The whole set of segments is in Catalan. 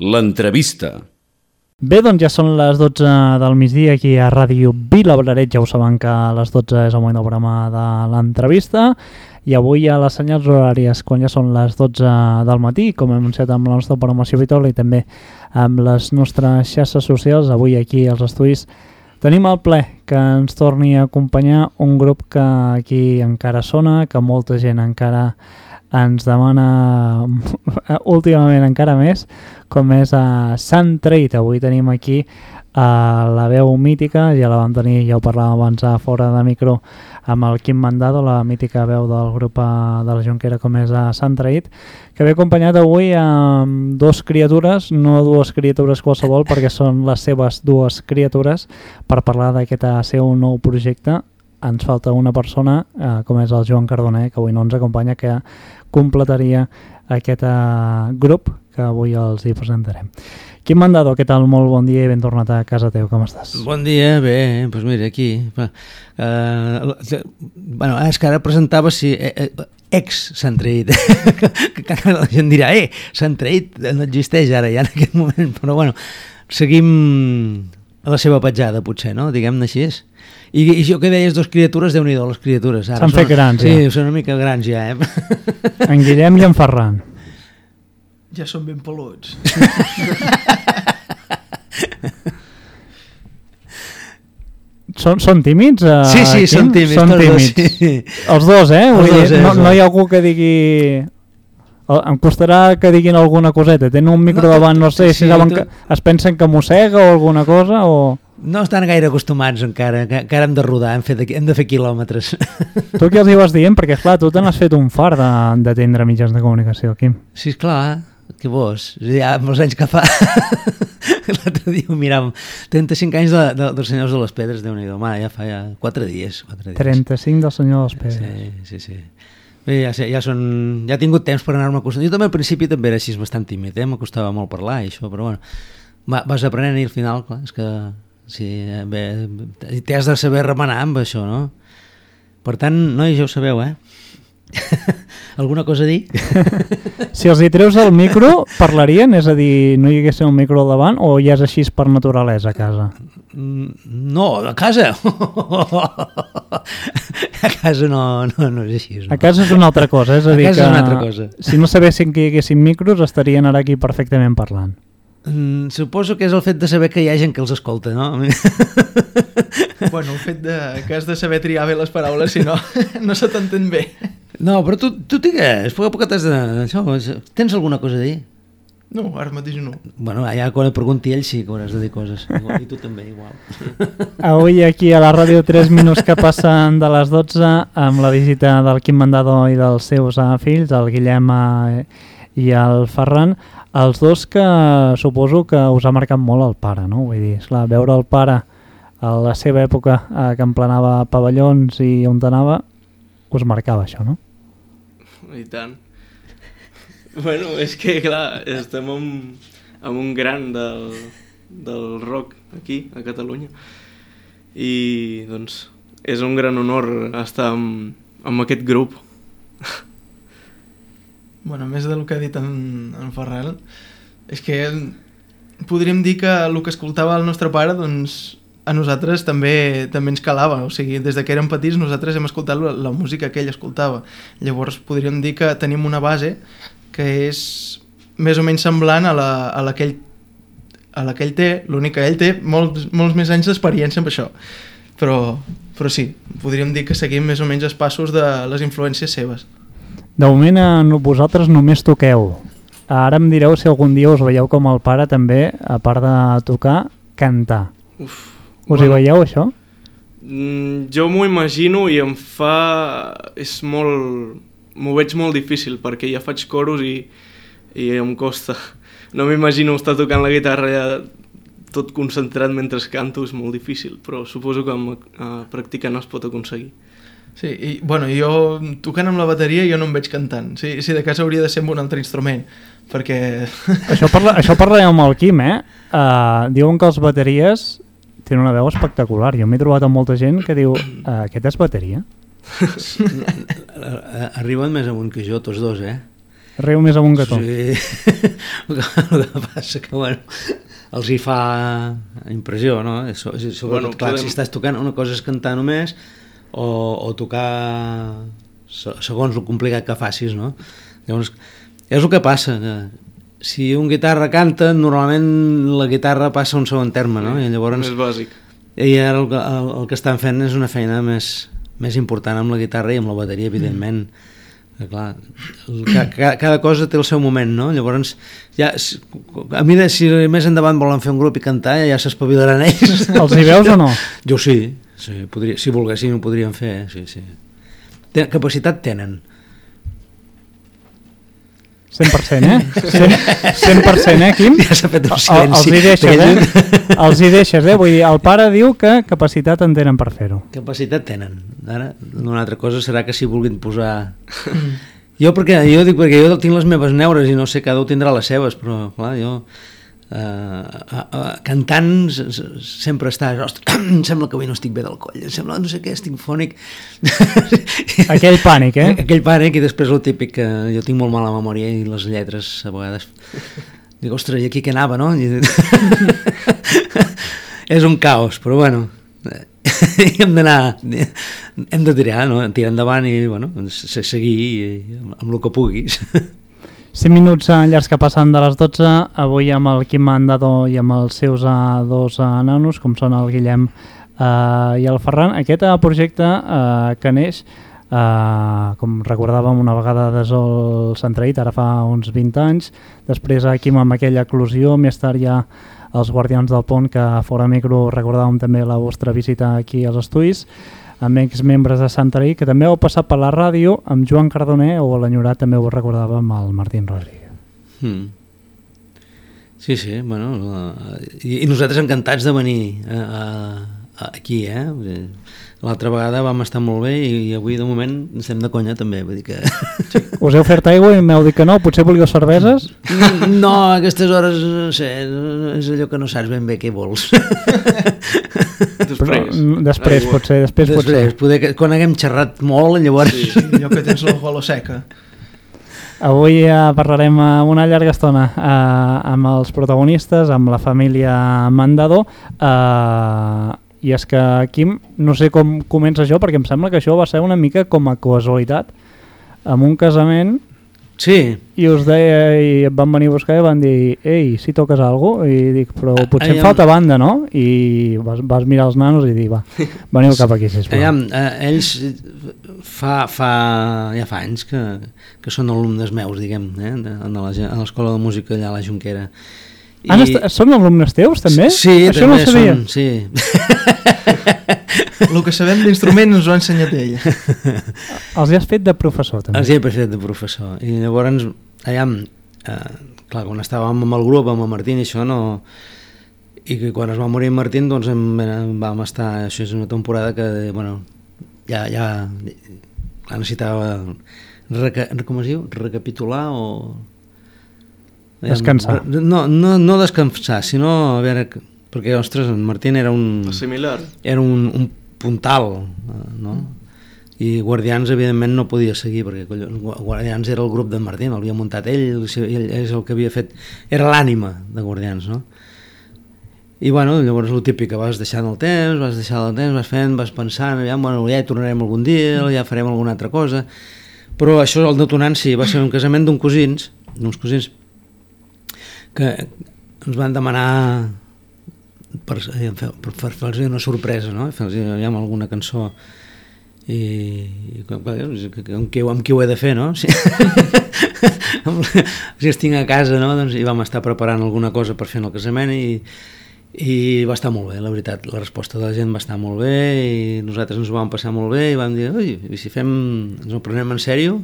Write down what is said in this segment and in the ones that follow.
L'entrevista. Bé, doncs ja són les 12 del migdia aquí a Ràdio Vila Blaret. Ja ho saben que a les 12 és el moment del programa de l'entrevista. I avui a les senyals horàries, quan ja són les 12 del matí, com hem anunciat amb la nostra programació habitual i també amb les nostres xarxes socials, avui aquí als estudis tenim el ple que ens torni a acompanyar un grup que aquí encara sona, que molta gent encara ens demana últimament encara més, com és a Sant Trade. Avui tenim aquí a la veu mítica, ja la vam tenir, ja ho parlàvem abans a fora de micro, amb el Quim Mandado, la mítica veu del grup de la Junquera com és a Sant Traït, que ve acompanyat avui amb dos criatures, no dues criatures qualsevol, perquè són les seves dues criatures, per parlar d'aquest seu nou projecte. Ens falta una persona, eh, com és el Joan Cardoner, que avui no ens acompanya, que completaria aquest eh, grup que avui els hi presentarem. Quim Mandado, què tal? Molt bon dia i ben tornat a casa teu, com estàs? Bon dia, bé, doncs pues mira, aquí. Uh, bueno, és que ara presentava si, eh, eh, ex Sant Traït, que la gent dirà, eh, Sant Traït no existeix ara ja en aquest moment, però bueno, seguim la seva petjada, potser, no? Diguem-ne així és. I, I jo que deies dos criatures, déu nhi les criatures. S'han fet grans, sí, ja. Sí, són una mica grans ja, eh? En Guillem i en Ferran. Ja són ben peluts. Són, són tímids? Uh, sí, sí, Quim? són tímids. Són tots dos, tímids. sí. Els dos, eh? Vull Els dos, dir, eh, no, no hi ha algú que digui... El- Em costarà que diguin alguna coseta. Tenen un micro No, davant, no sé, sí, si saben tu- que es pensen que mossega o alguna cosa o... No estan gaire acostumats encara, que, que ara hem de rodar, hem, fet, hem de fer quilòmetres. Tu què els hi vas dient? Perquè, clar, tu te n'has fet un far de- d'atendre mitjans de comunicació, Quim. Sí, esclar, que vos, ja molts anys que fa. L'altre dia ho miràvem. 35 anys de, de, dels senyors de les pedres, déu nhi ja fa ja 4 dies. 4 dies. 35 del senyor dels Pedres. Sí, sí, sí. Bé, ja, sé, ja, són, ja he tingut temps per anar-me acostumant. Jo també al principi també era així bastant tímid, eh? m'acostava molt parlar i això, però bueno, va, vas aprenent i al final, clar, és que sí, eh, bé, t'has de saber remenar amb això, no? Per tant, nois, ja ho sabeu, eh? Alguna cosa a dir? Si els hi treus el micro, parlarien? És a dir, no hi hagués un micro al davant o ja és així per naturalesa a casa? Mm, No, a casa. a casa no, no, no és així. No. A casa és una altra cosa, és a A dir casa que és una altra cosa. si no sabessin que hi haguessin micros estarien ara aquí perfectament parlant. Mm, suposo que és el fet de saber que hi ha gent que els escolta, no? bueno, el fet de, que has de saber triar bé les paraules, si no, no se t'entén bé. No, però tu, tu digues, poc a poc t'has de... Això, tens alguna cosa a dir? No, ara mateix no. Bueno, ja quan et pregunti ell sí que hauràs de dir coses. Igual, I tu també, igual. Avui aquí a la ràdio 3 minuts que passen de les 12 amb la visita del Quim Mandado i dels seus eh, fills, el Guillem eh, i el Ferran, els dos que suposo que us ha marcat molt el pare, no? Vull dir, esclar, veure el pare a la seva època eh, que emplenava pavellons i on anava, us marcava això, no? I tant. Bueno, és que, clar, estem amb, amb un gran del, del rock aquí, a Catalunya. I, doncs, és un gran honor estar amb, amb aquest grup. Bueno, més del que ha dit en, en Ferran, és que podríem dir que el que escoltava el nostre pare, doncs, a nosaltres també també ens calava, o sigui, des de que érem petits nosaltres hem escoltat la, la música que ell escoltava. Llavors podríem dir que tenim una base que és més o menys semblant a la, a la que ell a la que ell té, l'únic que ell té molts, molts més anys d'experiència amb això. Però, però sí, podríem dir que seguim més o menys els passos de les influències seves. De moment eh, vosaltres només toqueu. Ara em direu si algun dia us veieu com el pare també, a part de tocar, cantar. Uf, Us hi veieu això? Mm, jo m'ho imagino i em fa... és molt... m'ho veig molt difícil perquè ja faig coros i, i em costa. No m'imagino estar tocant la guitarra ja tot concentrat mentre canto, és molt difícil, però suposo que amb, uh, practicant es pot aconseguir. Sí, i bueno, jo tocant amb la bateria jo no em veig cantant. Sí, sí de casa hauria de ser amb un altre instrument, perquè... Això, parla, això parlarem amb el Quim, eh? Uh, diuen que els bateries tenen una veu espectacular. Jo m'he trobat amb molta gent que diu, uh, aquest és bateria? Arriben més amunt que jo, tots dos, eh? Riu més amunt que tu. Sí. el, que, passa que, bueno, els hi fa impressió, no? So, sobretot, Bueno, clar, podem- si estàs tocant, una cosa és cantar només o, o tocar se- segons el complicat que facis, no? Llavors, és el que passa, que si un guitarra canta, normalment la guitarra passa a un segon terme, no? I llavors... Més bàsic. I ara el, que- el, el que estan fent és una feina més, més important amb la guitarra i amb la bateria, evidentment. Que, clar, el, ca, ca, cada cosa té el seu moment, no? Llavors, ja, si- a mi, de, si més endavant volen fer un grup i cantar, ja s'espavilaran ells. Els hi veus o no? Jo sí, sí podria, si volguessin ho podrien fer, eh? sí, sí. Ten, capacitat tenen. 100%, eh? 100%, 100% eh, Quim? Ja s'ha fet un El- silenci. Els hi deixes, eh? Els hi deixes, eh? Vull dir, el pare diu que capacitat en tenen per fer-ho. Capacitat tenen. Ara, una altra cosa serà que si vulguin posar... Jo, perquè, jo dic perquè jo tinc les meves neures i no sé, cada un tindrà les seves, però clar, jo eh, uh, uh, cantant sempre estàs, ostres, em sembla que avui no estic bé del coll, em sembla no sé què, estic fònic. Aquell pànic, eh? Aquell pànic i després el típic que jo tinc molt mala memòria i les lletres a vegades dic, ostres, i aquí què anava, no? I... és un caos, però bueno, hem d'anar, hem de tirar, no? tirar endavant i bueno, se- seguir amb el que puguis. 5 minuts llargs que passen de les 12, avui amb el Quim Mandado i amb els seus uh, dos uh, nanos, com són el Guillem uh, i el Ferran. Aquest uh, projecte uh, que neix, uh, com recordàvem una vegada des del Centraït, ara fa uns 20 anys, després uh, Quim amb aquella eclosió, més tard ja els Guardians del Pont, que fora micro recordàvem també la vostra visita aquí als estudis, amb exmembres de Santarí, que també heu passat per la ràdio, amb Joan Cardoner, o l'enyorat també ho recordàvem amb el Martín Rodríguez. Mm. Sí, sí, bueno, la- i, i nosaltres encantats de venir a, a, a, aquí, eh? L'altra vegada vam estar molt bé i, i avui de moment estem de conya també, vull dir que... Us he ofert aigua i m'heu dit que no, potser volíeu cerveses? No, a aquestes hores, no sé, és allò que no saps ben bé què vols. Però, Després. mm, després, Aigua. potser, després, Després, potser. poder que, quan haguem xerrat molt, llavors... Sí. Sí, allò que tens la gola seca. Avui eh, parlarem eh, una llarga estona eh, amb els protagonistes, amb la família Mandado, eh, i és que, Quim, no sé com comença això, perquè em sembla que això va ser una mica com a casualitat, amb un casament, Sí, i us deia, i et van venir a buscar i van dir, ei, si toques alguna cosa? I dic, però potser em Aviam. falta banda, no? I vas, vas mirar els nanos i dir, va, veniu cap aquí, sisplau. Aviam, eh, ells fa, fa, ja fa anys que, que són alumnes meus, diguem, eh, de, de l'escola de música allà a la Junquera. Han est són alumnes teus, també? Sí, Això també no sabia. són, sí. El que sabem d'instrument ens ho ha ensenyat ell. Els hi has fet de professor, també. Els hi he fet de professor. I llavors, allà, eh, clar, quan estàvem amb el grup, amb el Martín i això, no... I que quan es va morir en Martín, doncs em, em vam estar... Això és una temporada que, bueno, ja, ja, clar, necessitava reca, com es diu? Recapitular o... Descansar. No, no, no descansar, sinó a veure... que- Perquè, ostres, en Martín era un Similar. era un, un puntal, eh, no? I Guardians, evidentment, no podia seguir, perquè collons, Gua- Guardians era el grup de Martín, l'havia muntat ell, ell és el que havia fet, era l'ànima de Guardians, no? I bueno, llavors el típic que vas deixant el temps, vas deixant el temps, vas fent, vas pensant, aviam, bueno, ja hi tornarem algun dia, ja farem alguna altra cosa, però això, el detonant, sí, va ser un casament d'un cosins, d'uns cosins, que ens van demanar per, eh, per, per, fer-los una sorpresa, no? fer-los aviam, alguna cançó i, i amb, qui, amb qui ho he de fer, no? Si, si estic a casa, no? Doncs hi vam estar preparant alguna cosa per fer en el casament i, i va estar molt bé, la veritat, la resposta de la gent va estar molt bé i nosaltres ens ho vam passar molt bé i vam dir, ui, i si fem, ens ho prenem en sèrio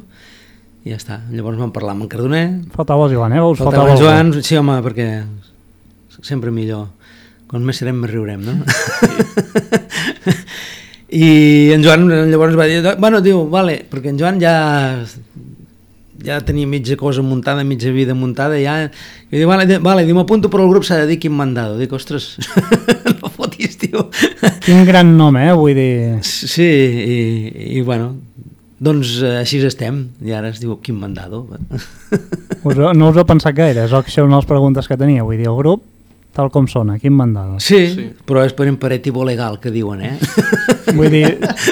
i ja està, llavors vam parlar amb en Cardoner Faltava el Joan, eh? Us Faltava faltava el. Joan, sí home, perquè sempre millor. Quan més serem, més riurem, no? I en Joan llavors va dir, bueno, diu, vale, perquè en Joan ja ja tenia mitja cosa muntada, mitja vida muntada, ja... I diu, vale, vale diu, m'apunto però el grup s'ha de dir Quim Mandado. Dic, ostres, no fotis, tio. Quin gran nom, eh? Vull dir... Sí, i, i bueno, Doncs eh, així estem, i ara es diu Quim Mandado. Us, no us heu pensat gaire, és això una de les preguntes que tenia. Vull dir, el grup, tal com sona, quin mandado. Sí, Sí. però és per imperativo legal, que diuen, eh? Vull dir,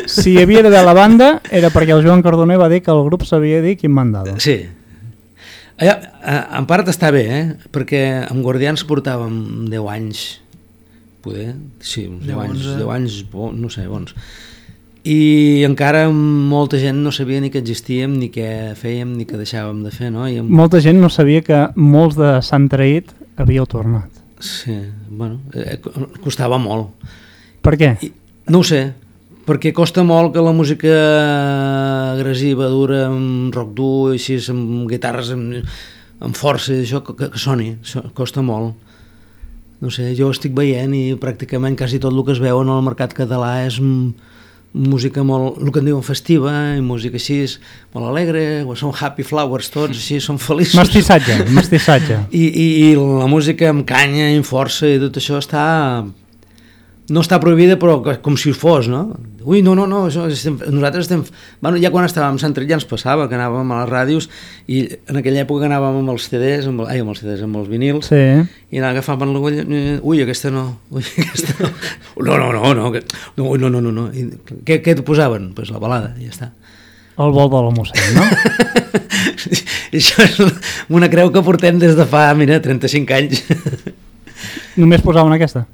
si hi havia d'haver la banda, era perquè el Joan Cardoner va dir que el grup sabia dir quin mandado. Sí. Allà, eh, en part està bé, eh? Perquè amb Guardians portàvem 10 anys, poder, sí, uns 10 10, anys, 11. 10 anys, bo, no sé, bons. I encara molta gent no sabia ni que existíem, ni què fèiem, ni què deixàvem de fer, no? I amb... Molta gent no sabia que molts de Sant Traït havíeu tornat. Sí, bueno, eh, costava molt. Per què? I, no ho sé, perquè costa molt que la música agressiva, dura, amb rock dur, així, amb guitarres, amb, amb força, això que, que, que soni, costa molt. No sé, jo estic veient i pràcticament quasi tot el que es veu en el mercat català és mm, música molt, el que en diuen festiva, i música així, molt alegre, o són happy flowers tots, així, són feliços. Mestissatge, mestissatge. I, i, I la música amb canya i força i tot això està... No està prohibida, però co- com si ho fos, no? Ui, no, no, no, això estem, nosaltres estem... Bueno, ja quan estàvem a Sant Tret ja ens passava, que anàvem a les ràdios i en aquella època anàvem amb els CDs, amb, ai, amb els CDs, amb els vinils, Sí. i anava agafant l'agulla, eh, ui, aquesta no, ui, aquesta no. No, no, no, no, no, no, no, no, no. I, què, què et posaven? Pues la balada, ja està. El vol de la mossèn, no? Això és una creu que portem des de fa, mira, 35 anys. Només posaven aquesta?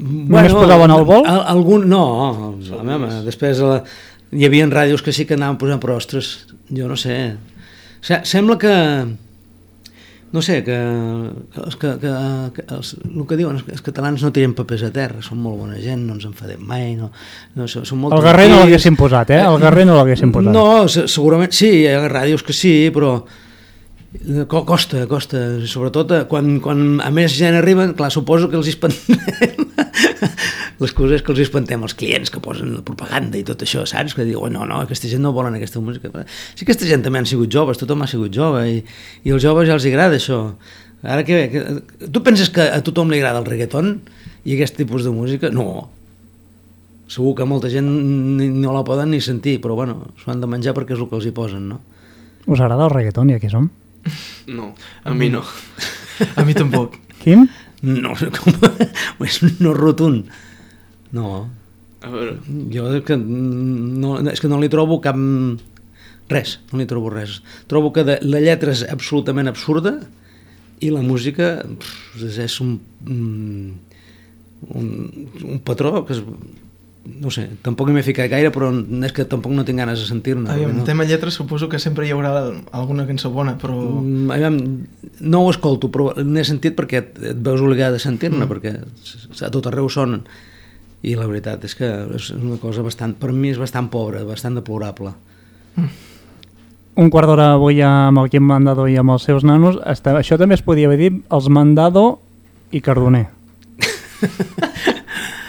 Només posaven el vol? al- Algun, no, la meva, després la, hi havia ràdios que sí que anaven posant, però ostres, jo no sé. Se, sembla que, no sé, que, que, que, que, els, el que diuen, els catalans no tiren papers a terra, són molt bona gent, no ens enfadem mai, no, no són, són molt El Garrer no l'haguessin posat, eh? El Garrer no l'haguessin posat. No, se- segurament sí, hi ha ràdios que sí, però costa, costa, sobretot eh, quan, quan a més gent arriba, clar, suposo que els espantem l'excusa és que els espantem els clients que posen la propaganda i tot això, saps? Que diuen, no, no, aquesta gent no volen aquesta música. Sí que aquesta gent també han sigut joves, tothom ha sigut jove i, i als joves ja els agrada això. Ara que, que, tu penses que a tothom li agrada el reggaeton i aquest tipus de música? No, segur que molta gent no la poden ni sentir, però bueno, s'ho han de menjar perquè és el que els hi posen, no? Us agrada el reggaeton i aquí som? No, a mi no. A mi tampoc. Quim? No, com, és no rotund. No, A veure, jo és que no, és que no li trobo cap... Res, no li trobo res. Trobo que de, la lletra és absolutament absurda i la música pff, és, és un, mm, un, un patró que és, no sé, tampoc m'he ficat gaire, però és que tampoc no tinc ganes de sentir-ne. Aviam, no. tema lletres suposo que sempre hi haurà alguna cançó bona, però... Mm, aviam, no ho escolto, però n'he sentit perquè et, et veus obligat a sentir-ne, mm. perquè a tot arreu sonen. I la veritat és que és una cosa bastant, per mi és bastant pobra, bastant deplorable. Un quart d'hora avui amb el Quim Mandado i amb els seus nanos. Està, això també es podia haver dit els Mandado i Cardoner.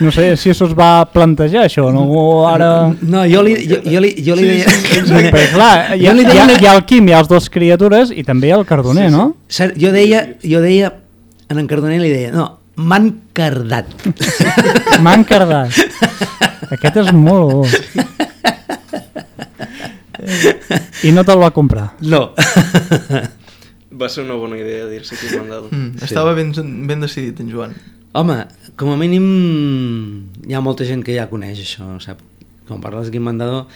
No sé si s'us va plantejar això, no? O ara... No, jo li, jo, jo li, jo li Sí, deia... sí, Perquè, clar, hi ha, li hi, ha, deia- hi ha el Quim, hi ha els dos criatures i també el Cardoner, no? Saps? Jo deia, jo deia, en en Cardoner li deia, no, m'han cardat. M'han cardat. Aquest és molt bo. I no te'l va comprar. No. va ser una bona idea dir-se aquí mandado. Mm, estava ben, ben decidit, en Joan. Home, com a mínim hi ha molta gent que ja coneix això, sap? Quan parles de Quim Mandador,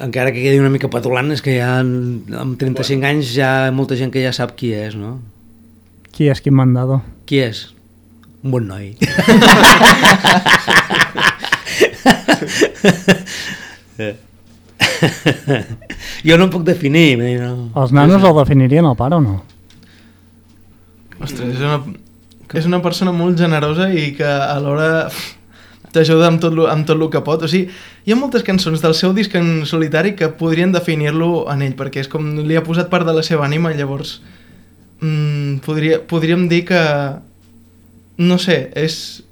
encara que quedi una mica patulant, és que ja amb 35 anys ja hi ha molta gent que ja sap qui és, no? Qui és Quim Mandado? Qui és? Un bon noi. jo no em puc definir. No. Els nanos el definirien el pare o no? Ostres, és una, és una persona molt generosa i que alhora t'ajuda amb, tot lo, amb tot el que pot. O sigui, hi ha moltes cançons del seu disc en solitari que podrien definir-lo en ell, perquè és com li ha posat part de la seva ànima, llavors mm, podria, podríem dir que, no sé, és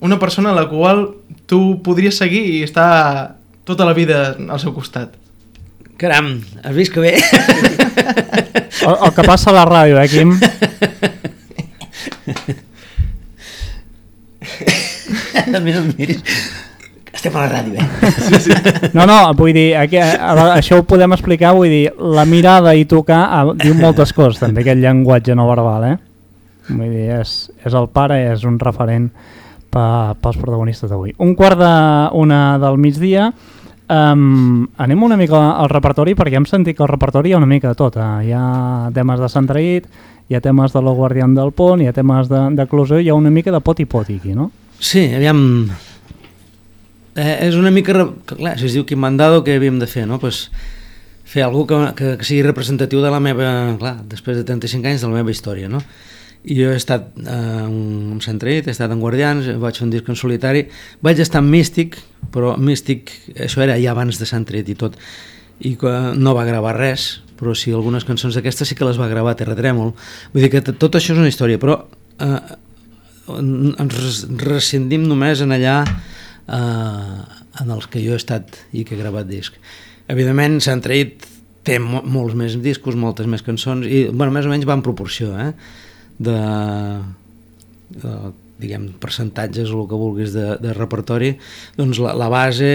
una persona a la qual tu podries seguir i estar tota la vida al seu costat. Caram, has vist que bé? El, el que passa a la ràdio, eh, Quim? A mi no em miris. Estem a la ràdio, eh? No, no, vull dir, aquí, a- a- això ho podem explicar, vull dir, la mirada i tocar ah, diu moltes coses, també aquest llenguatge no verbal, eh? Vull dir, és, és el pare, és un referent pels protagonistes d'avui. Un quart de una del migdia, um, anem una mica al repertori, perquè hem sentit que el repertori hi ha una mica de tot. Eh? Hi ha temes de Sant Traït, hi ha temes de lo Guardián del Pont, hi ha temes de, de Closó, hi ha una mica de pot i pot aquí, no? Sí, aviam... Eh, és una mica... Clar, si es diu quin mandado, què havíem de fer, no? Pues, fer alguna que, que, que sigui representatiu de la meva... Clar, després de 35 anys, de la meva història, no? I jo he estat eh, en Centret, he estat en Guardians, vaig fer un disc en solitari, vaig estar en Místic, però Místic, això era ja abans de Centret i tot, i que no va gravar res, però sí, algunes cançons d'aquestes sí que les va gravar Terratrèmol. Vull dir que tot això és una història, però eh, ens res- rescindim només en allà eh, en els que jo he estat i que he gravat disc. Evidentment, s'han traït té mo molts més discos, moltes més cançons, i bueno, més o menys va en proporció, eh? de, de diguem, percentatges o el que vulguis de, de repertori, doncs la, la base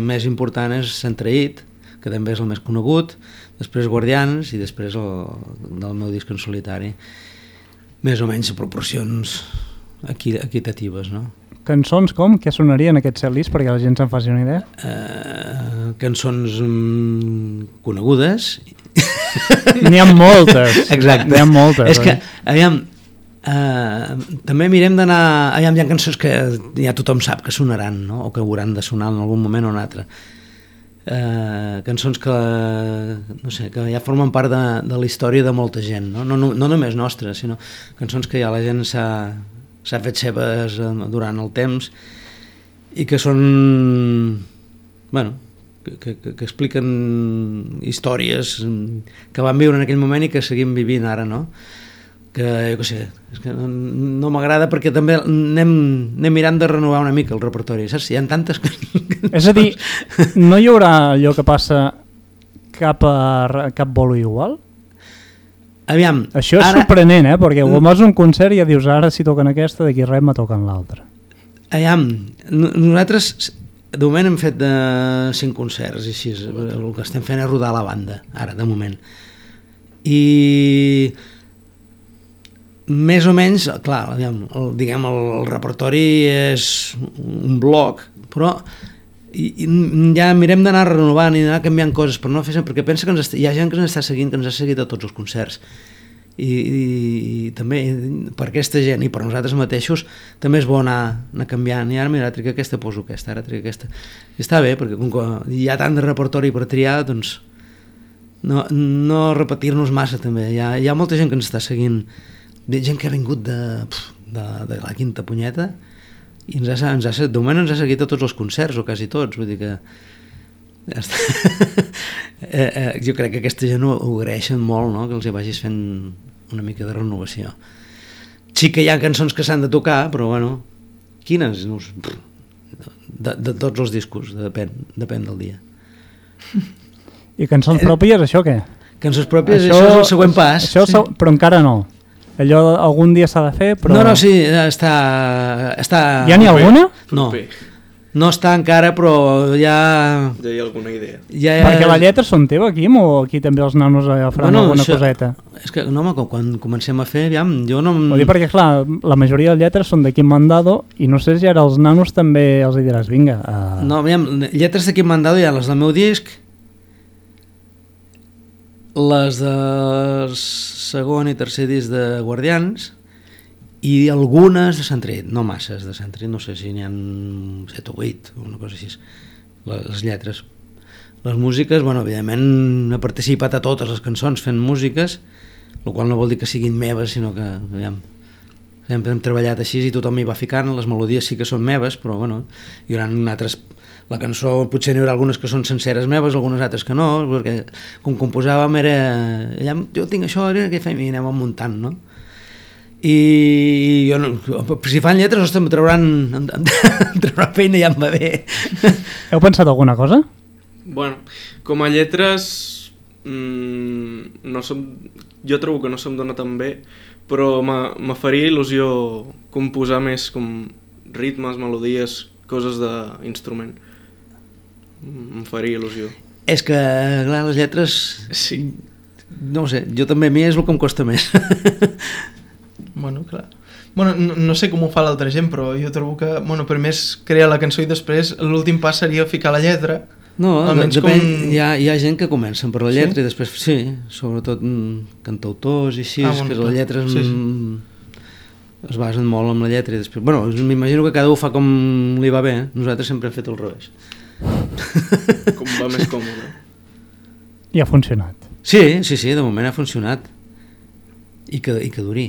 més important és Sant Traït, que també és el més conegut, després Guardians i després el, del meu disc en solitari. Més o menys proporcions equi, equitatives, no? Cançons com? Què sonarien aquest setlist perquè la gent se'n faci una idea? Eh, cançons mm, conegudes N'hi ha moltes. Exacte. N'hi ha moltes. És que, aviam, eh, també mirem d'anar... Aviam, hi ha cançons que ja tothom sap que sonaran, no? o que hauran de sonar en algun moment o un altre. Eh, cançons que, no sé, que ja formen part de, de la història de molta gent, no? No, no, no només nostra, sinó cançons que ja la gent s'ha s'ha fet seves eh, durant el temps i que són bueno, que, que, que, que expliquen històries mm, que van viure en aquell moment i que seguim vivint ara, no? Que, jo què sé, és que no, no m'agrada perquè també anem, anem mirant de renovar una mica el repertori, saps? Hi ha tantes... És a dir, no hi haurà allò que passa cap, a, cap bolo igual? Aviam, Això és ara, sorprenent, eh? Perquè quan vas a un concert i ja dius ara si toquen aquesta, d'aquí res me toquen l'altra. aviam, no- nosaltres de moment hem fet de cinc concerts i així, el que estem fent és rodar la banda, ara, de moment. I més o menys, clar, aviam, el, diguem, el, el repertori és un bloc, però i, i ja mirem d'anar renovant i d'anar canviant coses per no fer perquè pensa que ens hi ha gent que ens està seguint, que ens ha seguit a tots els concerts. I, i, i també per aquesta gent i per nosaltres mateixos també és bo anar, anar canviant. I ara mira, tric aquesta, poso aquesta, ara tric aquesta. I està bé, perquè com que hi ha tant de repertori per triar, doncs no, no repetir-nos massa també. Hi ha, hi ha molta gent que ens està seguint. Gent que ha vingut de, de, de la quinta punyeta i ens ha, ens ha, de moment ens ha seguit a tots els concerts o quasi tots, vull dir que eh, eh, jo crec que aquesta gent ho, ho agraeixen molt no? que els hi vagis fent una mica de renovació sí que hi ha cançons que s'han de tocar però bueno, quines? No, sé. de, de tots els discos depèn, depèn del dia I cançons pròpies, això què? cançons pròpies, això, això és el següent pas Això, sí. Però encara no. Allò algun dia s'ha de fer, però... no, no, sí, està, està Ja n'hi ha alguna? no, no està encara però ja Ja hi ha alguna idea. ja Perquè la lletra són teva, Quim, o aquí també els nanos agafaran bueno, alguna això- coseta? És que, no, home, quan, quan comencem a fer, aviam, jo no... Ho dic perquè, clar, la majoria de lletres són de Quim Mandado i no sé si ara els nanos també els hi diràs, vinga. Uh... No, aviam, lletres de Quim Mandado hi ha les del meu disc, les del segon i tercer disc de Guardians i algunes de Sant Tret, no masses de Sant Tret, no sé si n'hi ha 7 o 8 o una cosa així, les lletres. Les músiques, bueno, evidentment he participat a totes les cançons fent músiques, el qual no vol dir que siguin meves, sinó que, aviam, sempre hem treballat així i tothom hi va ficant, les melodies sí que són meves, però bueno, hi haurà altres... La cançó potser n'hi haurà algunes que són senceres meves, algunes altres que no, perquè com composàvem era... Allà, jo tinc això, ara què fem? I anem muntant, no? I jo no, si fan lletres, ostres, em trauran, em, em, em trauran feina i ja em va bé. Heu pensat alguna cosa? Bueno, com a lletres mmm, no som, jo trobo que no se'm dona tan bé però me, me faria il·lusió composar més com ritmes, melodies coses d'instrument. Em faria il·lusió. És que, clar, les lletres... Sí. No sé, jo també a mi és el que em costa més. Bueno, clar. Bueno, no, no sé com ho fa l'altra gent, però jo trobo que, bueno, per més crear la cançó i després l'últim pas seria ficar la lletra. No, Almenys depèn, com- hi, ha, hi ha gent que comencen per la Sí? lletra i després, sí, sobretot mm, cantautors i així, Ah, bueno, que les lletres Sí, sí. mm, es basen molt en la lletra i després... Bueno, m'imagino que cada un fa com li va bé, nosaltres sempre hem fet el revés. Com va més còmode. I ha funcionat. Sí, sí, sí, de moment ha funcionat. I que, i que duri.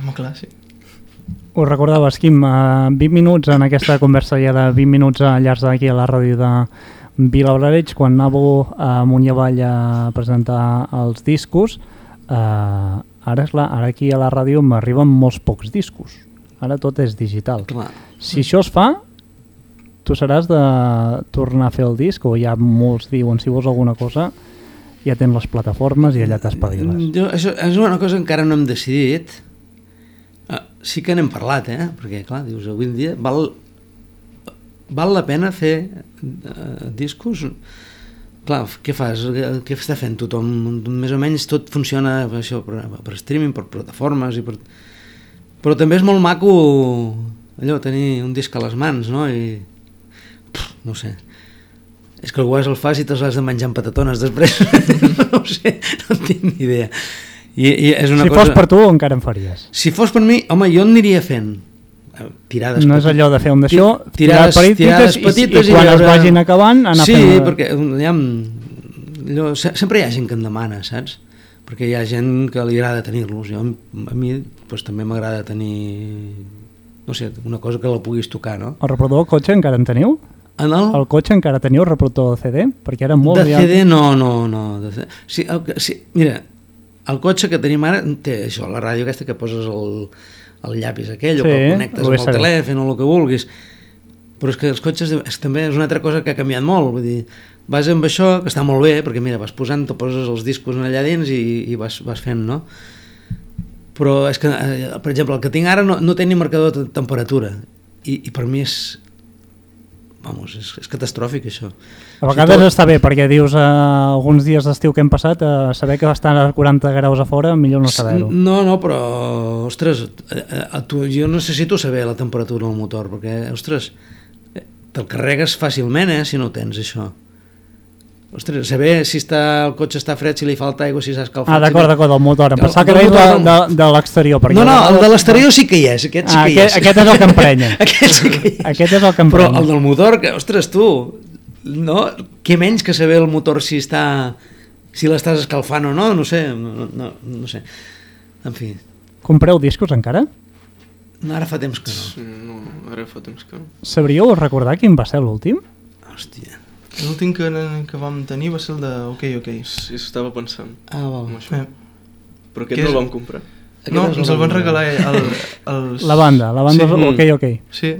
Home, clar, sí. Us recordaves, Quim, eh, 20 minuts en aquesta conversa ja de 20 minuts a llarg d'aquí a la ràdio de Vilablareig, quan anàveu a Munt i Avall a presentar els discos, eh, ara, és la, ara aquí a la ràdio m'arriben molts pocs discos. Ara tot és digital. Clar. Si això es fa, tu seràs de tornar a fer el disc o ja molts diuen si vols alguna cosa ja tens les plataformes i allà t'espaviles. Jo, això és una cosa que encara no hem decidit. Ah, sí que n'hem parlat, eh? Perquè, clar, dius, avui dia val, val la pena fer uh, discos? Clar, què fas? Què està fent tothom? Més o menys tot funciona per això, per, per streaming, per plataformes i per... Però també és molt maco allò, tenir un disc a les mans, no? I... Pff, no sé. És que el el fas i te'ls has de menjar amb patatones després. no sé, no en tinc ni idea. I, i és una Si cosa... fos per tu encara en faries. Si fos per mi, home, jo aniria fent eh, tirades No és allò de fer un d'això, Ti- tirades, tirar petites tirades i- petites i, quan es veure- vagin acabant anar sí, fent... perquè hi ha, allò, se- sempre hi ha gent que en demana, saps? Perquè hi ha gent que li agrada tenir-los. Jo, a mi pues, també m'agrada tenir, no sé, una cosa que la puguis tocar, no? El reproductor cotxe encara en teniu? En el, El cotxe encara teniu reproductor de CD? Perquè era molt... de ja- CD no, no, no. De CD. Sí, el, sí, mira, el cotxe que tenim ara té això, la ràdio aquesta que poses el, el llapis aquell o Sí, que el connectes amb el telèfon o el que vulguis. Però és que els cotxes és, també és una altra cosa que ha canviat molt. Vull dir, vas amb això, que està molt bé, perquè mira, vas posant, te poses els discos allà dins i, i vas, vas fent, no? Però és que, eh, per exemple, el que tinc ara no, no té ni marcador de temperatura. I, i per mi és... Vamos, és, és catastròfic, això. A vegades està bé, perquè dius eh, alguns dies d'estiu que hem passat, eh, saber que va estar a 40 graus a fora, millor no saber-ho. No, no, però, ostres, eh, eh, tu, jo necessito saber la temperatura del motor, perquè, ostres, eh, te'l carregues fàcilment, eh, si no tens, això. Ostres, saber si està, el cotxe està fred, si li falta aigua, si s'ha escalfat... Ah, d'acord, si d'acord, del motor. Em pensava que motor de, de, de l'exterior. perquè No, no, el de l'exterior sí que hi és, aquest sí Ah, que hi és. aquest és el que emprenya. aquest sí que hi és. Aquest és el que Però emprenya. el del motor, que, ostres, tu, no? Què menys que saber el motor si està si l'estàs escalfant o no, no sé, no, no, no sé. En fi, Compreu discos encara? no, ara fa temps que no. No, ara fa temps que no. Sabríeu recordar quin va ser l'últim? Hòstia. L'últim que, que vam tenir va ser el de OK, OK. Sí, estava pensant Ah, val. Eh, Però Què aquest no és? el vam comprar. Aquest no, ens el van de- regalar el, els... La banda, la banda Sí. sí. ok, ok. Sí,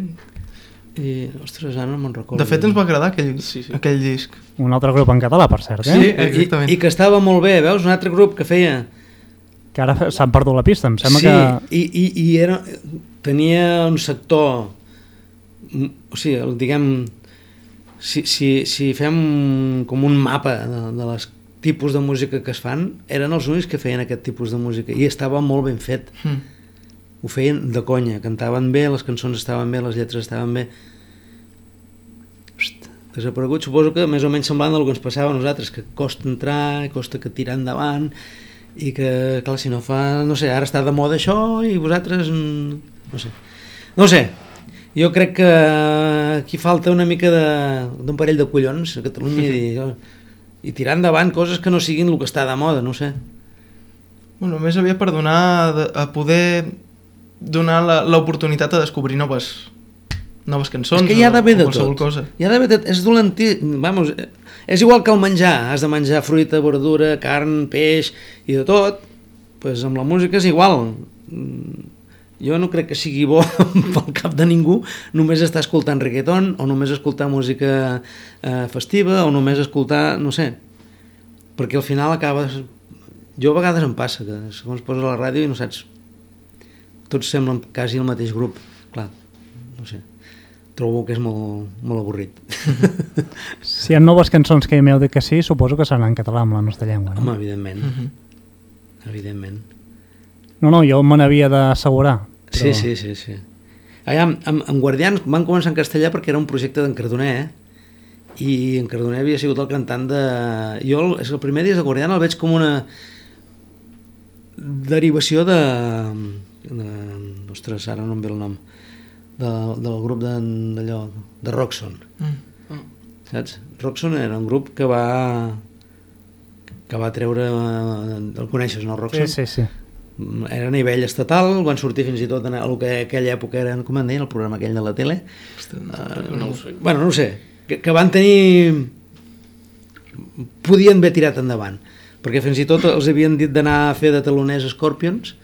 I, ostres, ara no me'n recordo. de fet ens va agradar aquell, Sí, sí. aquell disc. Un altre grup en català, per cert, eh? Sí, I, exactament. I que estava molt bé, veus? Un altre grup que feia... Que ara s'han perdut la pista, em sembla sí, que... i, i, i era, tenia un sector... mm, O sigui, el, diguem... Si, si, si fem com un mapa de, de les tipus de música que es fan, eren els únics que feien aquest tipus de música i estava molt ben fet. Mm. Ho feien de conya, cantaven bé, les cançons estaven bé, les lletres estaven bé. Host, desaparegut, suposo que més o menys semblant del que ens passava a nosaltres, que costa entrar, costa que tirar endavant, i que, clar, si no fa... No sé, ara està de moda això i vosaltres... mm, No sé. No sé. Jo crec que aquí falta una mica de- d'un parell de collons a Catalunya i, i tirar endavant coses que no siguin el que està de moda, no sé. Bueno, més aviat per donar a poder donar l'oportunitat a descobrir noves noves cançons és que hi ha d'haver de tot. cosa. Hi ha d'haver de... És dolentí... Vamos, eh, és igual que el menjar. Has de menjar fruita, verdura, carn, peix i de tot. pues amb la música és igual. Jo no crec que sigui bo pel cap de ningú només estar escoltant reggaeton o només escoltar música eh, festiva o només escoltar, no sé, perquè al final acabes... Jo a vegades em passa que segons poses a la ràdio i no saps... Tots semblen quasi el mateix grup. Clar, no sé. trobo que és molt, molt avorrit. Si hi ha noves cançons que m'heu dit que sí, suposo que seran en català amb la nostra llengua, no? Home, evidentment, Mhm. evidentment. No, no, jo me n'havia d'assegurar. Sí, sí, sí, sí. Allà, amb, amb, amb Guardians van començar en castellà perquè era un projecte d'en Cardoner, eh? i en Cardoner havia sigut el cantant de... Jo, el, és el primer dia de Guardián el veig com una derivació de... de... Ostres, ara no em ve el nom. De, del grup d'allò, de, Roxon. Mm. Saps? Roxon era un grup que va que va treure el coneixes, no, Sí, Roxon? sí, sí. Era a nivell estatal, van sortir fins i tot en el que aquella època era, com en deien, el programa aquell de la tele. Uh, no ho sé. Bueno, no ho sé, que, que van tenir... Podien haver tirat endavant, perquè fins i tot els havien dit d'anar a fer de taloners Scorpions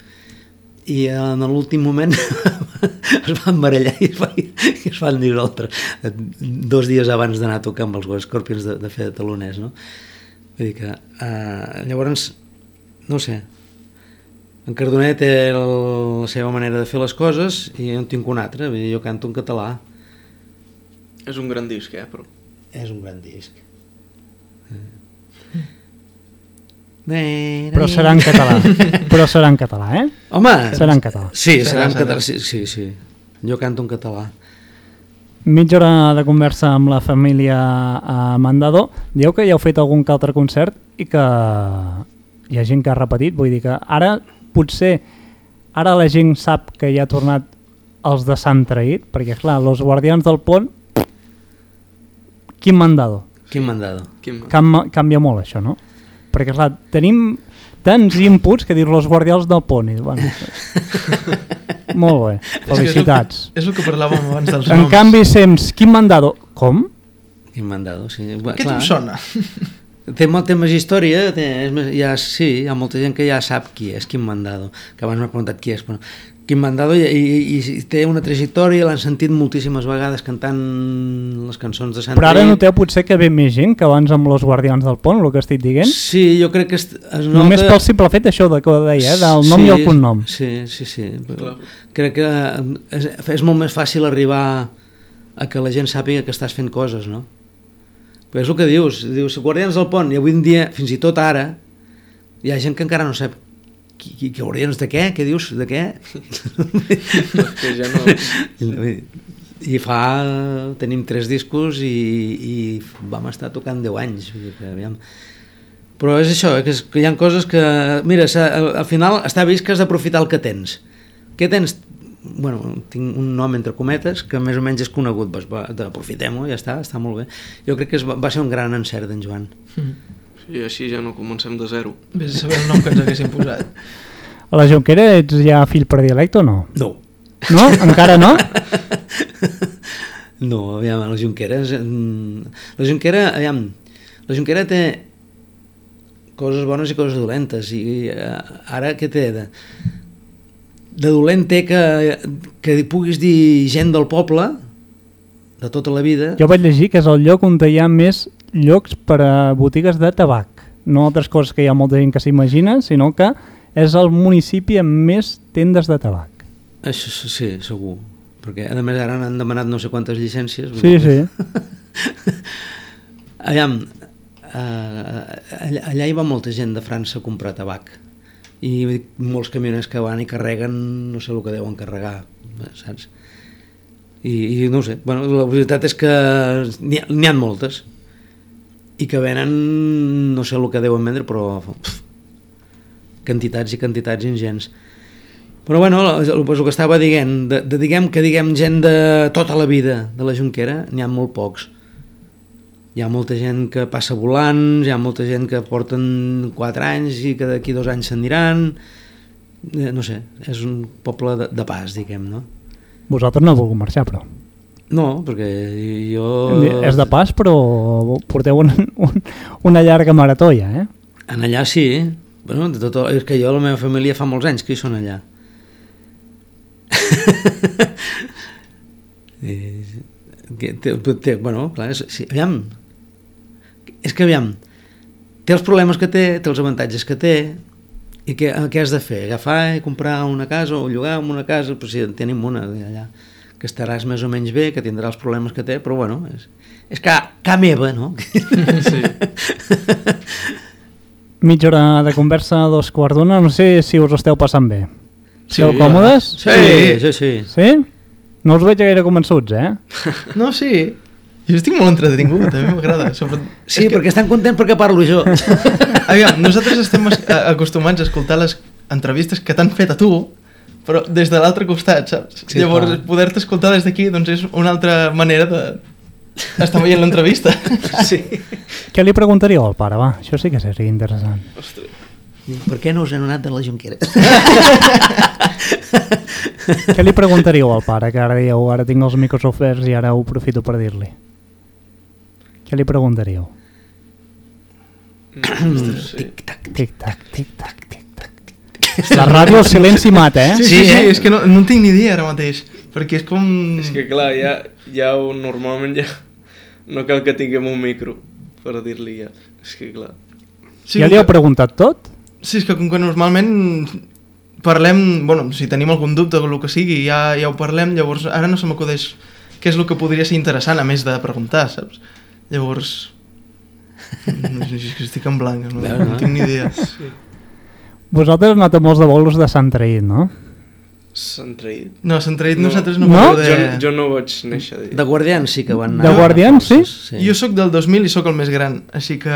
i en l'últim moment es van barallar i es, va, i es van dissoldre dos dies abans d'anar a tocar amb els Scorpions de, de fer de taloners, no? Vull dir que, uh, llavors, no sé, en Cardoner té el, la seva manera de fer les coses i jo en tinc una altra, vull dir, jo canto en català, És un gran disc, eh, però... és un gran disc. Però serà en català. Però serà en català, eh? Home! Serà en català. Sí, Serà, serà en català. Sí, sí, sí. Jo canto en català. Mitja hora de conversa amb la família a Mandador. Dieu que ja heu fet algun que altre concert i que hi ha gent que ha repetit. Vull dir que ara potser ara la gent sap que ja ha tornat els de Sant Traït, perquè clar, els guardians del pont quin mandado? Quin mandado? Quin... Cam canvia molt això, no? Perquè clar, tenim tants inputs que dir los guardians del pont i, bueno, molt bé, És que felicitats És el, que, és el que parlàvem abans dels en noms. canvi sems, quin mandado? Com? Quin mandado, sí. Clar, em sona. Té, molt, té més història, té, és més, ja, sí, hi ha molta gent que ja sap qui és, quin mandado, que abans m'ha preguntat qui és, però quin mandado i, i, i té una trajectòria, l'han sentit moltíssimes vegades cantant les cançons de Sant Però ara noteu potser que ve més gent que abans amb los guardians del pont, el que estic dient? Sí, jo crec que es, es nota... Només pel simple fet això de que ho deia, eh? del nom sí, i el cognom. Sí, sí, sí. Clar. Crec que és, és molt més fàcil arribar a que la gent sàpiga que estàs fent coses, no? Però és el que dius, dius, Guardians del Pont, i avui en dia, fins i tot ara, hi ha gent que encara no sap qui, qui, qui Guardians de què? Què dius? De què? que ja no... I fa... tenim tres discos i, i vam estar tocant 10 anys. Que, aviam. Però és això, eh, que, és, que hi ha coses que... Mira, al final està vist que has d'aprofitar el que tens. Què tens? Bueno, tinc un nom entre cometes que més o menys és conegut, doncs va, aprofitem-ho, ja està, està molt bé. Jo crec que es, va, va ser un gran encert d'en Joan. I així ja no comencem de zero. Vés a saber el nom que ens haguessin posat. A la Jonquera ets ja fill predilecte o no? No. No? Encara no? No, aviam, la Junquera és... mm, La Junquera, aviam, la Junquera té coses bones i coses dolentes i eh, ara què té de, de dolent té que, que puguis dir gent del poble de tota la vida Jo vaig llegir que és el lloc on hi ha més llocs per a botigues de tabac. No altres coses que hi ha molta gent que s'imagina, sinó que és el municipi amb més tendes de tabac. això sí, segur perquè a més ara han demanat no sé quantes llicències Sí, sí. Aviam, eh, allà, allà hi va molta gent de França a comprar tabac i molts camioners que van i carreguen no sé el que deuen carregar saps? I, i no sé, bueno, la veritat és que n'hi ha, ha moltes. I que venen no sé el que deuen vendre però pff, quantitats i quantitats ingents. Però bueno, el, el que estava dient de, de diguem que diguem gent de tota la vida de la Junquera n'hi ha molt pocs hi ha molta gent que passa volant, hi ha molta gent que porten 4 anys i que d'aquí dos anys s'aniran, eh, no sé, és un poble de, de pas, diguem, no? Vosaltres no heu volgut marxar, però. No, perquè jo... És de pas, però porteu un, un, una llarga marató ja, eh? En allà sí, bueno, de tot, és que jo la meva família fa molts anys que hi són allà. I, que té, té, bueno, clar, és, sí, aviam, és que aviam, té els problemes que té, té els avantatges que té, i què, què has de fer? Agafar i comprar una casa o llogar una casa? Però si en tenim una allà. que estaràs més o menys bé, que tindrà els problemes que té, però bueno, és, és ca, ca meva, no? Sí. Mitja hora de conversa, dos quarts d'una, no sé si us esteu passant bé. Sí, Esteu còmodes? Sí, sí, sí. Sí? No us veig gaire convençuts, eh? No, sí. Jo estic molt entretingut, mi m'agrada. Sobre... Sí, perquè estan contents perquè parlo jo. Aviam, nosaltres estem acostumats a escoltar les entrevistes que t'han fet a tu, però des de l'altre costat, saps? Sí, Llavors, poder-te escoltar des d'aquí doncs és una altra manera de estar veient l'entrevista. sí. Què li preguntaríeu al pare, va? Això sí que seria interessant. Ostres. per què no us han anat de la Junquera? Què li preguntaríeu al pare, que ara dieu, ara tinc els micros oferts i ara ho aprofito per dir-li? Què li preguntaríeu? Sí. Tic-tac. Tic-tac, tic-tac, tic-tac. La ràdio el silenci mata, eh? Sí, sí, sí, és que no, no en tinc ni idea ara mateix, perquè és com... És que clar, ja, ja ho- normalment ja no cal que tinguem un micro per dir-li ja. És que clar. Sí, ja li heu preguntat tot? Sí, és que com que normalment parlem, bueno, si tenim algun dubte o el que sigui, ja, ja ho parlem, llavors ara no se m'acudeix què és el que podria ser interessant a més de preguntar, saps? Llavors... No, sé, que estic en blanc, no, no no? tinc ni idea. Vosaltres noteu molts de bolos de Sant Traït, no? S'han traït. No, s'han traït No. nosaltres no, No? no? de... Jo, jo no vaig néixer de... De guardians sí que van De guardians, sí? sí. Jo sóc del 2000 i sóc el més gran, així que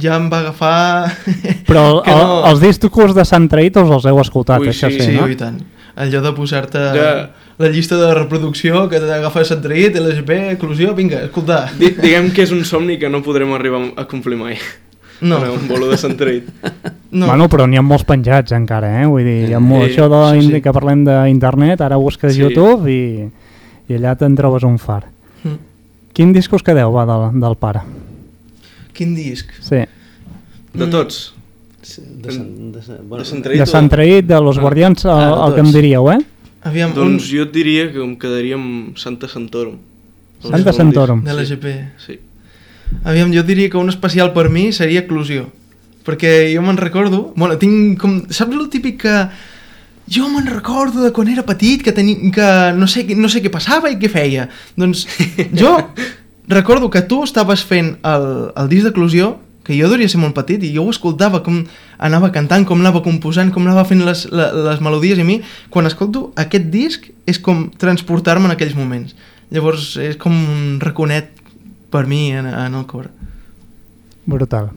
ja em va agafar... Però el, no... els discos de Sant Traït us els heu escoltat, Ui, això sí, sí, Sí, no? i tant. Allò de posar-te Ja. La llista de reproducció que t'agafa traït, LSP, eclusió, vinga, escoltar. Di diguem que és un somni que no podrem arribar a complir mai. No, a un bolo de Sant Traït. no. Bueno, però n'hi ha molts penjats encara, eh? Vull dir, hi ha molt, Sí, això de, sí, sí. que parlem d'internet, ara busques Sí. YouTube i, i allà te'n trobes un far. Mm. Quin disc us quedeu, va, del, del pare? Quin disc? Sí. De tots. De, Sant, de, Sant- bueno, De Sant Traït. De Sant Traït, de Los Ah. Guardians, el, Ah, de el que em diríeu, eh? Aviam, Doncs un... jo et diria que em quedaria amb Santa Santorum. Santa Santorum. de l'EGP. Sí. Aviam, jo diria que un especial per mi seria Eclusió. Perquè jo me'n recordo... Bueno, tinc com... Saps el típic que... Jo me'n recordo de quan era petit, que, teni... que no, sé, no sé què passava i què feia. Doncs jo recordo que tu estaves fent el, el disc d'Eclusió, que jo devia ser molt petit, i jo ho escoltava com anava cantant, com anava composant, com anava fent les, la- les melodies, i a mi, quan escolto aquest disc, és com transportar-me en aquells moments. Llavors, és com un raconet per mi en, en el cor. Brutal.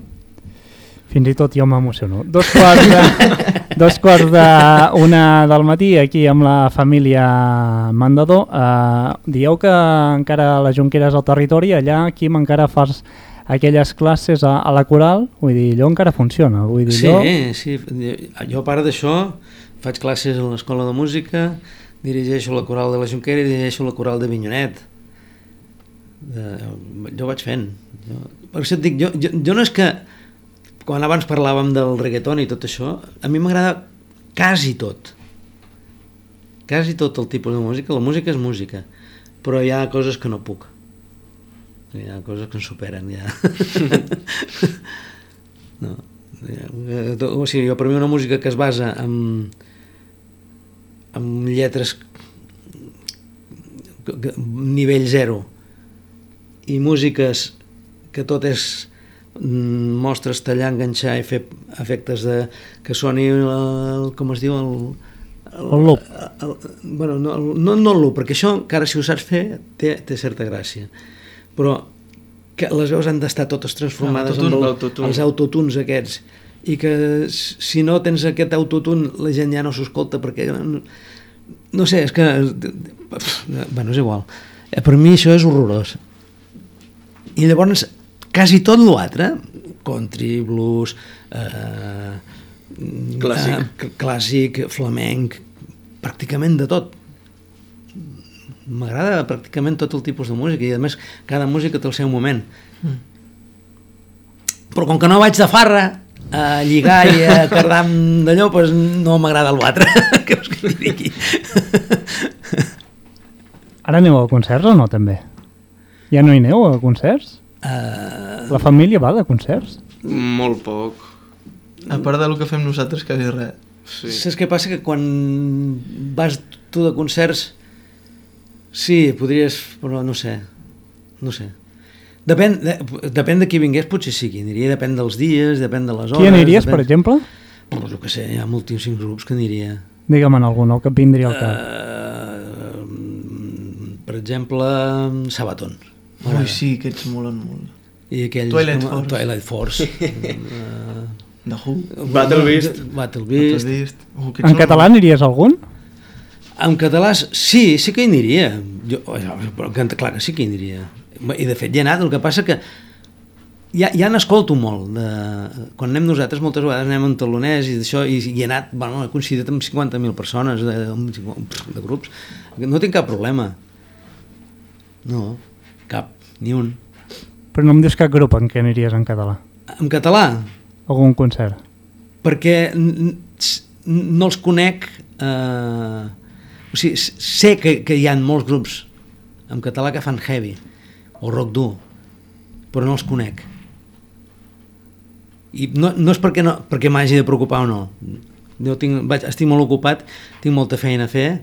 Fins i tot jo m'emociono. Dos quarts de, dos quarts de una del matí aquí amb la família Mandador. Uh, dieu que encara la Junquera és al territori, allà aquí encara fas aquelles classes a, a la coral, vull dir, allò encara funciona. Vull dir, Sí, allò... sí. Jo, a part d'això, faig classes a l'escola de música, dirigeixo la coral de la Junquera i dirigeixo la coral de Vinyonet. De, jo vaig fent. Jo, per això et dic, jo, jo, jo no és que quan abans parlàvem del reggaeton i tot això, a mi m'agrada quasi tot. Quasi tot el tipus de música. La música és música, però hi ha coses que no puc. Hi ha coses que em superen, ja. no. Eh, O sigui, jo, per mi una música que es basa en, en lletres nivell zero i músiques que tot és mm, mostres, tallar, enganxar i fer efectes de, que soni el, el, com es diu el, El loop. el, bueno, no, el- no, no el loop, perquè això encara si ho saps fer té, té certa gràcia però que les veus han d'estar totes transformades L'autotune, amb el, els autotunes aquests. I que si no tens aquest autotune la gent ja no s'escolta perquè no, no sé, és que bueno, és igual. Eh, per mi això és horrorós. I llavors quasi tot l'altre country, blues eh, Clàssic. eh, cl- clàssic, flamenc pràcticament de tot m'agrada pràcticament tot el tipus de música i a més cada música té el seu moment però com que no vaig de farra a lligar i a cardar amb d'allò doncs no m'agrada què vols que li digui Ara aneu a concerts o no, també? Ja no hi aneu a concerts? uh, La família va de concerts? Molt poc. A part del que fem nosaltres, quasi res. Sí. saps què passa? que quan vas tu de concerts Sí, podries, però no sé, no sé. Depèn de, depèn de qui vingués, potser sí que aniria, depèn dels dies, depèn de les hores... Qui anirís, depèn... per exemple? Pues jo què sé, hi ha moltíssims grups que aniria. Digue'm en algun, el que et vindria al cap. Uh, per exemple, Sabaton. Ui, sí, aquests molen molt. I aquells... Twilight com- Force. Twilight Force. uh, The Who, Battle Beast. Battle Beast. Battle Beast. Uh, En català aniríes a algun? En català, sí, sí que hi aniria. Jo, però que, clar que sí que hi aniria. I de fet hi he anat, el que passa que ja, ja n'escolto molt. De, quan anem nosaltres, moltes vegades anem en taloners i d'això, i, i he anat, bueno, he coincidit amb 50.000 persones de, de grups. No tinc cap problema. No, cap, ni un. Però no em dius cap grup en què aniries en català. En català, Algun concert. perquè no els conec eh, o sigui, sé que, que hi ha molts grups en català que fan heavy o rock dur però no els conec. I no, no és perquè, no, perquè m'hagi de preocupar o no. Jo tinc, vaig, estic molt ocupat tinc molta feina a fer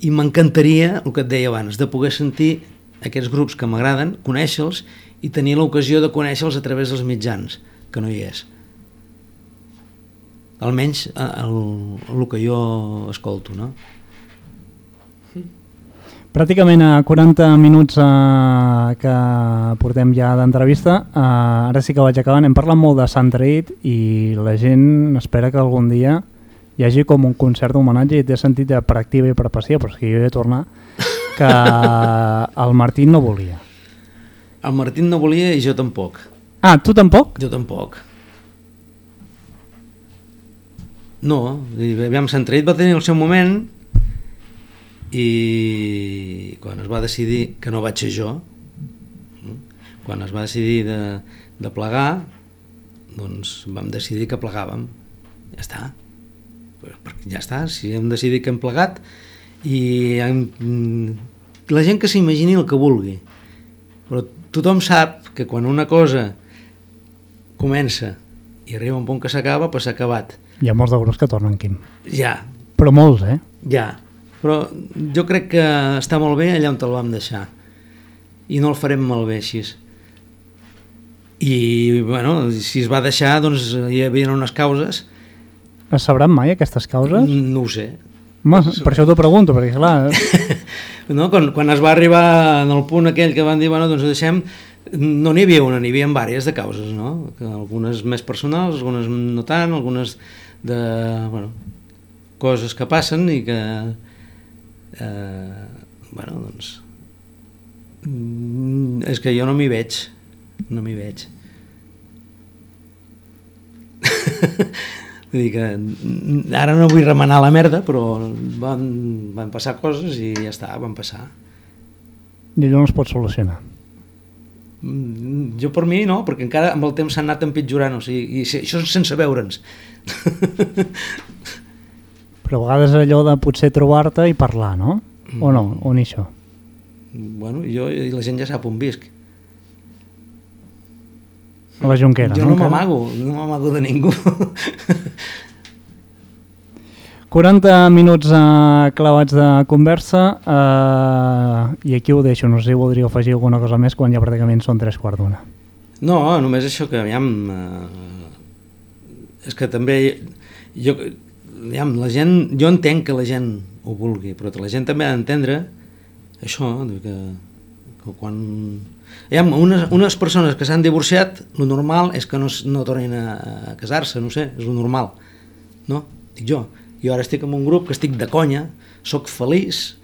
i m'encantaria, el que et deia abans de poder sentir aquests grups que m'agraden conèixer-los i tenir l'ocasió de conèixer-los a través dels mitjans que no hi és. Almenys eh, el, el que jo escolto no? Pràcticament a 40 minuts eh, que portem ja d'entrevista, eh, ara sí que vaig acabant, hem parlat molt de Sant Traït i la gent espera que algun dia hi hagi com un concert d'homenatge i té sentit de per activa i per passiva, però és que jo he de tornar que el Martí no volia. el Martín no volia i jo tampoc Ah, tu tampoc? jo tampoc no, aviam, Sant Traït va tenir el seu moment i quan es va decidir que no vaig ser jo mm, quan es va decidir de, de plegar doncs vam decidir que plegàvem. Ja està. Perquè ja està, si hem decidit que hem plegat i hem, mm, la gent que s'imagini el que vulgui. Però tothom sap que quan una cosa comença i arriba un punt que s'acaba, pues s'ha acabat. Hi ha molts de grups que tornen, Quim. ja, Però molts, eh? ja però jo crec que està molt bé allà on te'l vam deixar i no el farem malbé així i bueno, si es va deixar doncs hi havia unes causes Es sabran mai aquestes causes? no ho sé Home, per això t'ho pregunto, perquè clar, no? quan, quan es va arribar en el punt aquell que van dir, bueno, doncs ho deixem no n'hi havia una, n'hi havia diverses de causes no? algunes més personals algunes no tant, algunes de bueno, coses que passen i que eh, bueno, doncs mm, és que jo no m'hi veig no m'hi veig vull dir que mm, ara no vull remenar la merda però van, van passar coses i ja està, van passar i allò no es pot solucionar. Mm, jo per mi no, perquè encara amb el temps s'ha anat empitjorant, o sigui, i això sense veure'ns. Però a vegades allò de potser trobar-te i parlar, no? O no? O ni això? bueno, jo i la gent ja sap on visc. A la Junquera, jo no? no encara? m'amago, no m'amago de ningú. 40 minuts eh, clavats de conversa eh, i aquí ho deixo, no sé si voldríeu afegir alguna cosa més quan ja pràcticament són tres quarts d'una. No, només això que, aviam, eh, és que també, jo, aviam, la gent, jo entenc que la gent ho vulgui, però la gent també ha d'entendre això, que, que quan... Aviam, unes, unes persones que s'han divorciat, lo normal és que no, no tornin a, a casar-se, no sé, és lo normal, no? Dic jo. Jo ara estic en un grup que estic de conya, sóc feliç,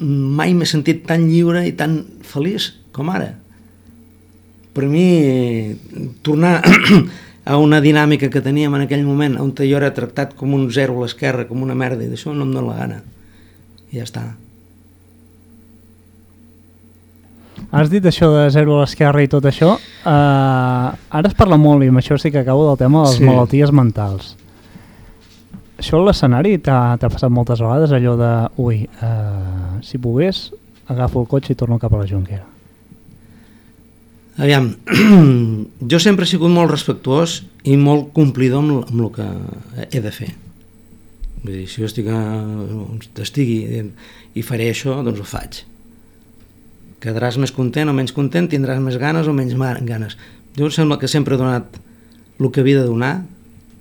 mai m'he sentit tan lliure i tan feliç com ara per mi tornar a una dinàmica que teníem en aquell moment on jo era tractat com un zero a l'esquerra, com una merda i d'això no em dóna la gana i ja està Has dit això de zero a l'esquerra i tot això. Uh, ara es parla molt, i amb això sí que acabo del tema de les Sí. malalties mentals. Això a l'escenari t'ha passat moltes vegades, allò de, ui, uh, si pogués, agafo el cotxe i torno cap a la Junquera. Aviam jo sempre he sigut molt respectuós i molt complidor amb, amb el que he de fer vull dir, si jo estic, a, estigui i faré això, doncs ho faig quedaràs més content o menys content, tindràs més ganes o menys ganes. Jo em sembla que sempre he donat el que havia de donar,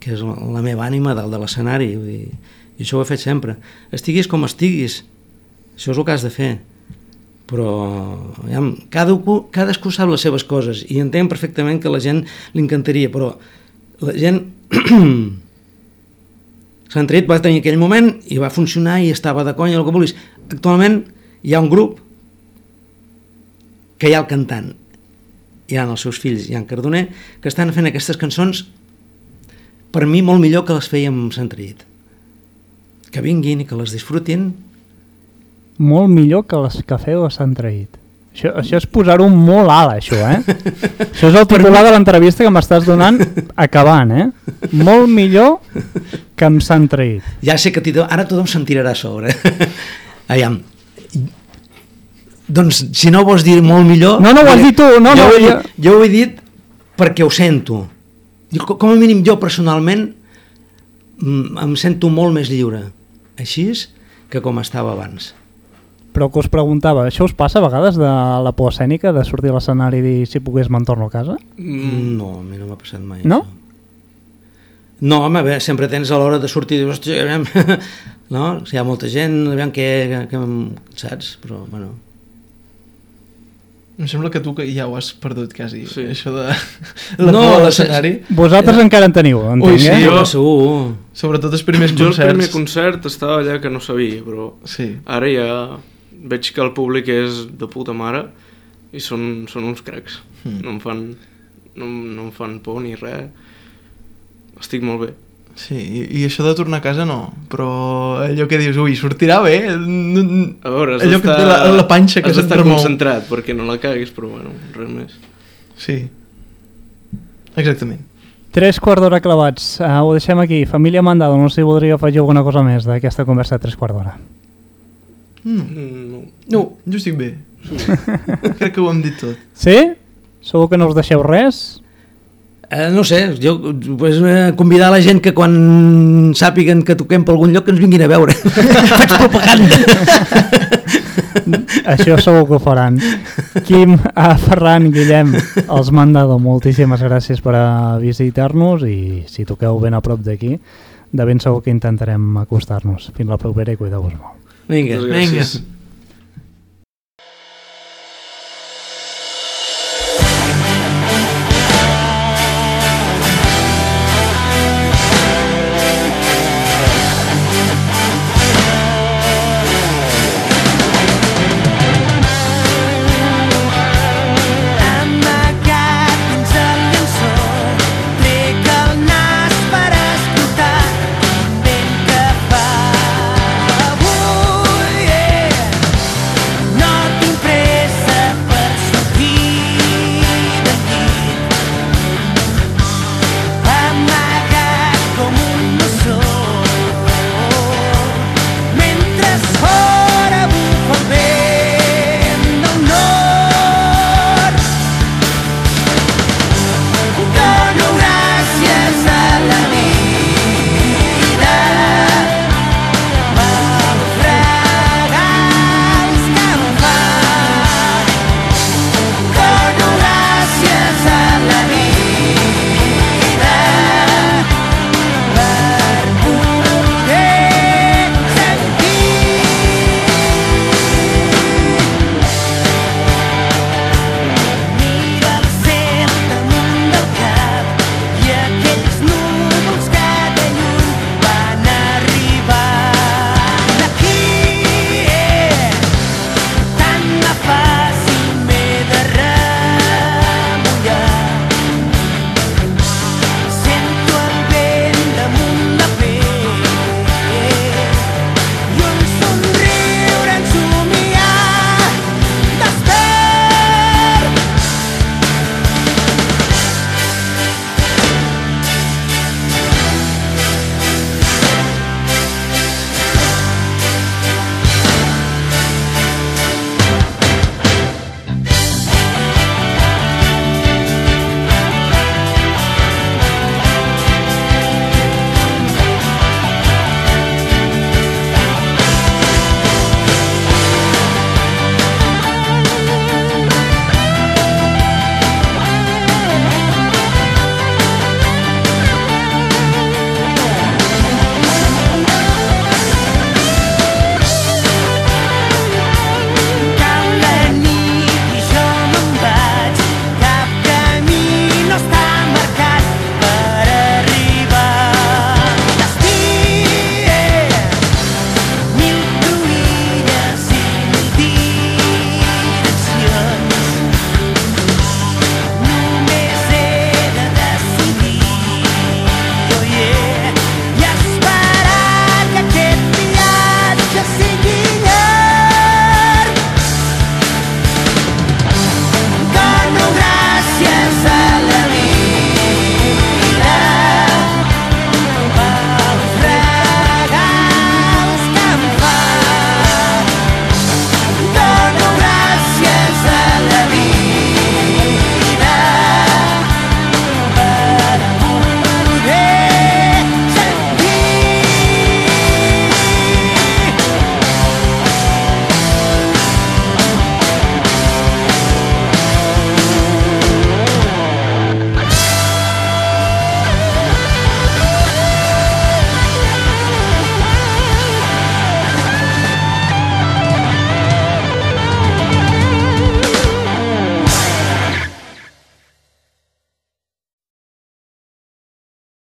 que és la, meva ànima dalt de l'escenari, i això ho he fet sempre. Estiguis com estiguis, això és el que has de fer. Però ja, cadascú, cadascú sap les seves coses i entenc perfectament que la gent li encantaria, però la gent Sant Tret va tenir aquell moment i va funcionar i estava de conya, el que vulguis. Actualment hi ha un grup que hi ha el cantant, hi ha els seus fills, hi ha en Cardoner, que estan fent aquestes cançons per mi molt millor que les fèiem amb Sant Tret. Que vinguin i que les disfrutin. Molt millor que les que feu a Sant Traït. Això, això és posar-ho molt alt, això, eh? això és el titular de l'entrevista que m'estàs donant acabant, eh? Molt millor que amb Sant Traït. Ja sé que tothom, ara tothom se'n tirarà a sobre. Aviam. Doncs si no vols dir molt millor... No, no, ho has dit tu, no, jo no, Ho he, jo- dit- jo ho he dit perquè ho sento. Com a mínim jo personalment mm, em sento molt més lliure. Així és que com estava abans. Però que us preguntava, això us passa a vegades de la por escènica, de sortir a l'escenari i dir si pogués me'n torno a casa? Mm. No, a mi no m'ha passat mai. No? Això. No, home, bé, sempre tens a l'hora de sortir i dius, hòstia, aviam, no? Si hi ha molta gent, aviam què, què, què saps? Però, bueno, Em sembla que tu que ja ho has perdut quasi, Sí. això de la No, por a l'escenari. Vosaltres encara en teniu, entenc, Ui, sí, eh? jo- jo... segur. Sobretot els primers Jo el concerts. primer concert estava allà que no sabia, però Sí. ara ja veig que el públic és de puta mare i són, són uns cracs. Mm. No, em fan, no, no em fan por ni res. Estic molt bé. Sí, i, i això de tornar a casa no, però allò que dius, ui, sortirà bé, no, no- A veure, allò que té la, la panxa que se't remou. concentrat perquè no la caguis, però bueno, res més. Sí, exactament. Tres quarts d'hora clavats, uh, ho deixem aquí. Família Mandado, no sé si voldria afegir alguna cosa més d'aquesta conversa de tres quarts d'hora. Mm. Mm, No. No, jo estic bé. Crec que ho hem dit tot. Sí? Segur que no us deixeu res? Eh, no sé, jo pues, eh, convidar la gent que quan sàpiguen que toquem per algun lloc que ens vinguin a veure. Faig propaganda. Això segur que ho faran. Quim, a Ferran, Guillem, els Mandado, moltíssimes gràcies per a visitar-nos i si toqueu ben a prop d'aquí, de ben segur que intentarem acostar-nos. Fins la propera i cuideu-vos molt. Vinga. Moltes gràcies. Vinga.